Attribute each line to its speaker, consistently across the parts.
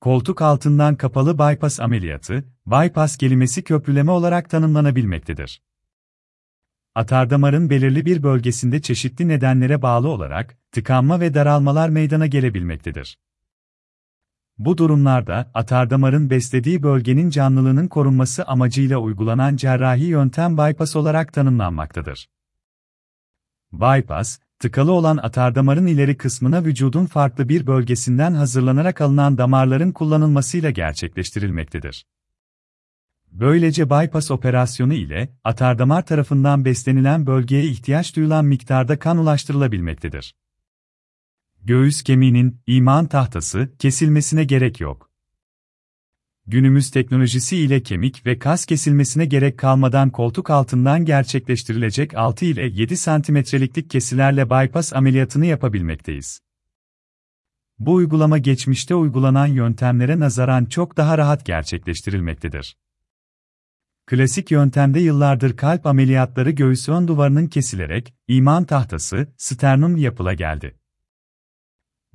Speaker 1: Koltuk altından kapalı bypass ameliyatı, bypass kelimesi köprüleme olarak tanımlanabilmektedir. Atardamarın belirli bir bölgesinde çeşitli nedenlere bağlı olarak tıkanma ve daralmalar meydana gelebilmektedir. Bu durumlarda atardamarın beslediği bölgenin canlılığının korunması amacıyla uygulanan cerrahi yöntem bypass olarak tanımlanmaktadır. Bypass, tıkalı olan atardamarın ileri kısmına vücudun farklı bir bölgesinden hazırlanarak alınan damarların kullanılmasıyla gerçekleştirilmektedir. Böylece bypass operasyonu ile atardamar tarafından beslenilen bölgeye ihtiyaç duyulan miktarda kan ulaştırılabilmektedir. Göğüs kemiğinin iman tahtası kesilmesine gerek yok. Günümüz teknolojisi ile kemik ve kas kesilmesine gerek kalmadan koltuk altından gerçekleştirilecek 6 ile 7 santimetreliklik kesilerle bypass ameliyatını yapabilmekteyiz. Bu uygulama geçmişte uygulanan yöntemlere nazaran çok daha rahat gerçekleştirilmektedir. Klasik yöntemde yıllardır kalp ameliyatları göğüs ön duvarının kesilerek, iman tahtası, sternum yapıla geldi.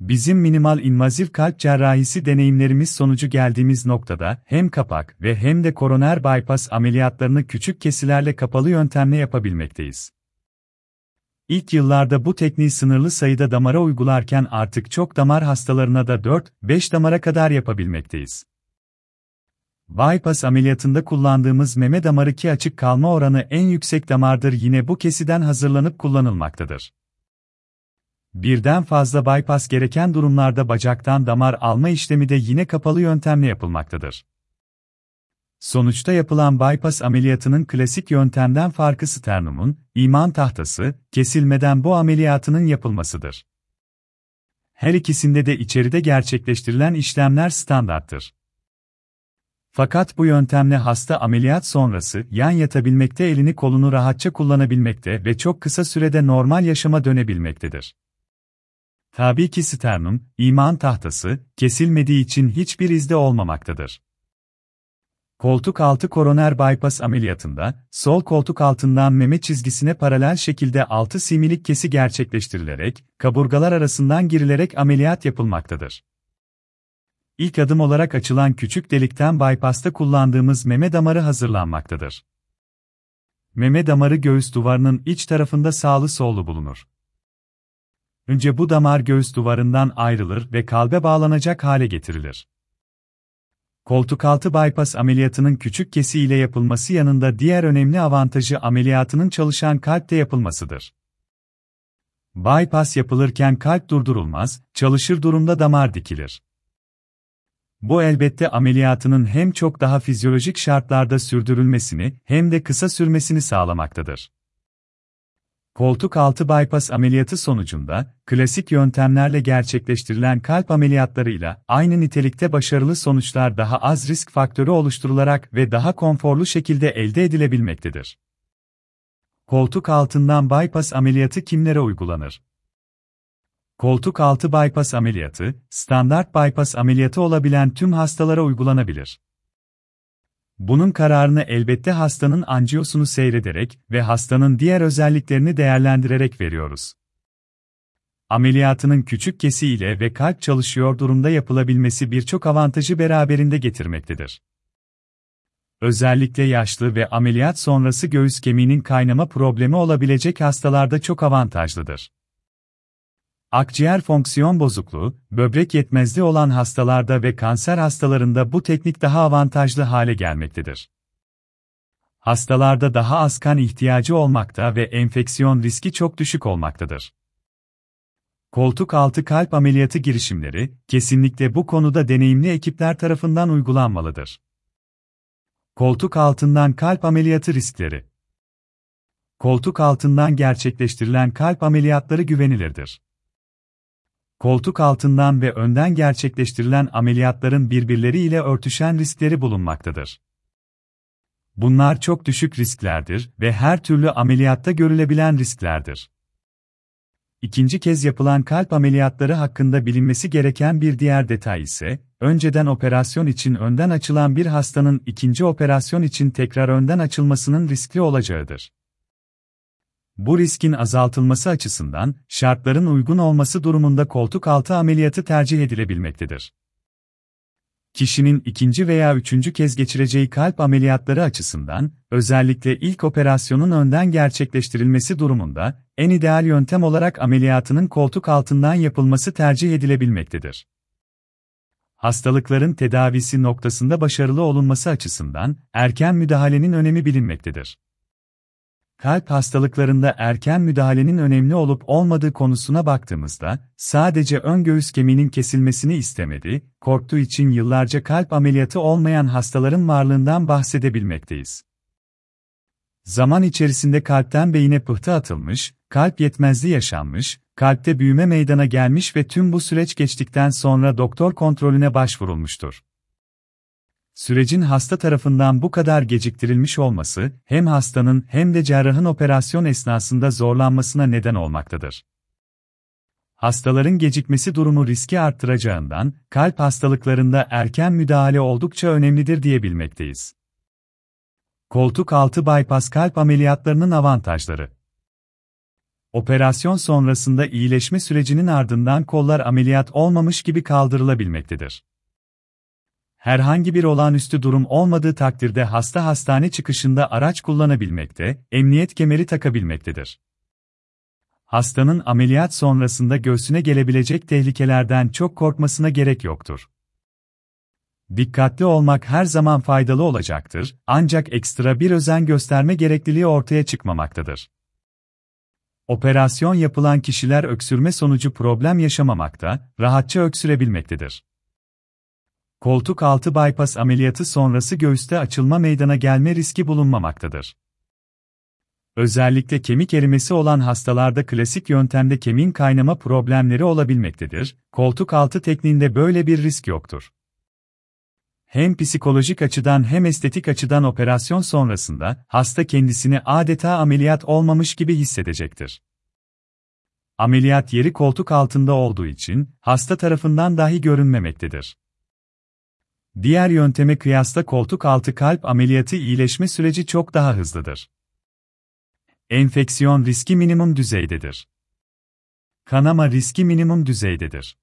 Speaker 1: Bizim minimal invaziv kalp cerrahisi deneyimlerimiz sonucu geldiğimiz noktada hem kapak ve hem de koroner bypass ameliyatlarını küçük kesilerle kapalı yöntemle yapabilmekteyiz. İlk yıllarda bu tekniği sınırlı sayıda damara uygularken artık çok damar hastalarına da 4-5 damara kadar yapabilmekteyiz. Bypass ameliyatında kullandığımız meme damarı ki açık kalma oranı en yüksek damardır yine bu kesiden hazırlanıp kullanılmaktadır. Birden fazla bypass gereken durumlarda bacaktan damar alma işlemi de yine kapalı yöntemle yapılmaktadır. Sonuçta yapılan bypass ameliyatının klasik yöntemden farkı sternumun, iman tahtası, kesilmeden bu ameliyatının yapılmasıdır. Her ikisinde de içeride gerçekleştirilen işlemler standarttır. Fakat bu yöntemle hasta ameliyat sonrası yan yatabilmekte elini kolunu rahatça kullanabilmekte ve çok kısa sürede normal yaşama dönebilmektedir. Tabii ki sternum, iman tahtası, kesilmediği için hiçbir izde olmamaktadır. Koltuk altı koroner bypass ameliyatında, sol koltuk altından meme çizgisine paralel şekilde 6 similik kesi gerçekleştirilerek, kaburgalar arasından girilerek ameliyat yapılmaktadır. İlk adım olarak açılan küçük delikten bypass'ta kullandığımız meme damarı hazırlanmaktadır. Meme damarı göğüs duvarının iç tarafında sağlı sollu bulunur. Önce bu damar göğüs duvarından ayrılır ve kalbe bağlanacak hale getirilir. Koltuk altı bypass ameliyatının küçük kesi ile yapılması yanında diğer önemli avantajı ameliyatının çalışan kalpte yapılmasıdır. Bypass yapılırken kalp durdurulmaz, çalışır durumda damar dikilir. Bu elbette ameliyatının hem çok daha fizyolojik şartlarda sürdürülmesini hem de kısa sürmesini sağlamaktadır. Koltuk altı bypass ameliyatı sonucunda, klasik yöntemlerle gerçekleştirilen kalp ameliyatlarıyla aynı nitelikte başarılı sonuçlar daha az risk faktörü oluşturularak ve daha konforlu şekilde elde edilebilmektedir. Koltuk altından bypass ameliyatı kimlere uygulanır? Koltuk altı bypass ameliyatı, standart bypass ameliyatı olabilen tüm hastalara uygulanabilir. Bunun kararını elbette hastanın anjiyosunu seyrederek ve hastanın diğer özelliklerini değerlendirerek veriyoruz. Ameliyatının küçük kesi ile ve kalp çalışıyor durumda yapılabilmesi birçok avantajı beraberinde getirmektedir. Özellikle yaşlı ve ameliyat sonrası göğüs kemiğinin kaynama problemi olabilecek hastalarda çok avantajlıdır. Akciğer fonksiyon bozukluğu, böbrek yetmezliği olan hastalarda ve kanser hastalarında bu teknik daha avantajlı hale gelmektedir. Hastalarda daha az kan ihtiyacı olmakta ve enfeksiyon riski çok düşük olmaktadır. Koltuk altı kalp ameliyatı girişimleri, kesinlikle bu konuda deneyimli ekipler tarafından uygulanmalıdır. Koltuk altından kalp ameliyatı riskleri Koltuk altından gerçekleştirilen kalp ameliyatları güvenilirdir koltuk altından ve önden gerçekleştirilen ameliyatların birbirleriyle örtüşen riskleri bulunmaktadır. Bunlar çok düşük risklerdir ve her türlü ameliyatta görülebilen risklerdir. İkinci kez yapılan kalp ameliyatları hakkında bilinmesi gereken bir diğer detay ise, önceden operasyon için önden açılan bir hastanın ikinci operasyon için tekrar önden açılmasının riskli olacağıdır. Bu riskin azaltılması açısından, şartların uygun olması durumunda koltuk altı ameliyatı tercih edilebilmektedir. kişinin ikinci veya üçüncü kez geçireceği kalp ameliyatları açısından, özellikle ilk operasyonun önden gerçekleştirilmesi durumunda, en ideal yöntem olarak ameliyatının koltuk altından yapılması tercih edilebilmektedir. Hastalıkların tedavisi noktasında başarılı olunması açısından, erken müdahalenin önemi bilinmektedir. Kalp hastalıklarında erken müdahalenin önemli olup olmadığı konusuna baktığımızda, sadece ön göğüs kemiğinin kesilmesini istemedi, korktuğu için yıllarca kalp ameliyatı olmayan hastaların varlığından bahsedebilmekteyiz. Zaman içerisinde kalpten beyine pıhtı atılmış, kalp yetmezliği yaşanmış, kalpte büyüme meydana gelmiş ve tüm bu süreç geçtikten sonra doktor kontrolüne başvurulmuştur. Sürecin hasta tarafından bu kadar geciktirilmiş olması, hem hastanın hem de cerrahın operasyon esnasında zorlanmasına neden olmaktadır. Hastaların gecikmesi durumu riski arttıracağından, kalp hastalıklarında erken müdahale oldukça önemlidir diyebilmekteyiz. Koltuk altı bypass kalp ameliyatlarının avantajları Operasyon sonrasında iyileşme sürecinin ardından kollar ameliyat olmamış gibi kaldırılabilmektedir. Herhangi bir olağanüstü durum olmadığı takdirde hasta hastane çıkışında araç kullanabilmekte, emniyet kemeri takabilmektedir. Hastanın ameliyat sonrasında göğsüne gelebilecek tehlikelerden çok korkmasına gerek yoktur. Dikkatli olmak her zaman faydalı olacaktır, ancak ekstra bir özen gösterme gerekliliği ortaya çıkmamaktadır. Operasyon yapılan kişiler öksürme sonucu problem yaşamamakta, rahatça öksürebilmektedir. Koltuk altı bypass ameliyatı sonrası göğüste açılma meydana gelme riski bulunmamaktadır. Özellikle kemik erimesi olan hastalarda klasik yöntemde kemiğin kaynama problemleri olabilmektedir, koltuk altı tekniğinde böyle bir risk yoktur. Hem psikolojik açıdan hem estetik açıdan operasyon sonrasında hasta kendisini adeta ameliyat olmamış gibi hissedecektir. Ameliyat yeri koltuk altında olduğu için hasta tarafından dahi görünmemektedir. Diğer yönteme kıyasla koltuk altı kalp ameliyatı iyileşme süreci çok daha hızlıdır. Enfeksiyon riski minimum düzeydedir. Kanama riski minimum düzeydedir.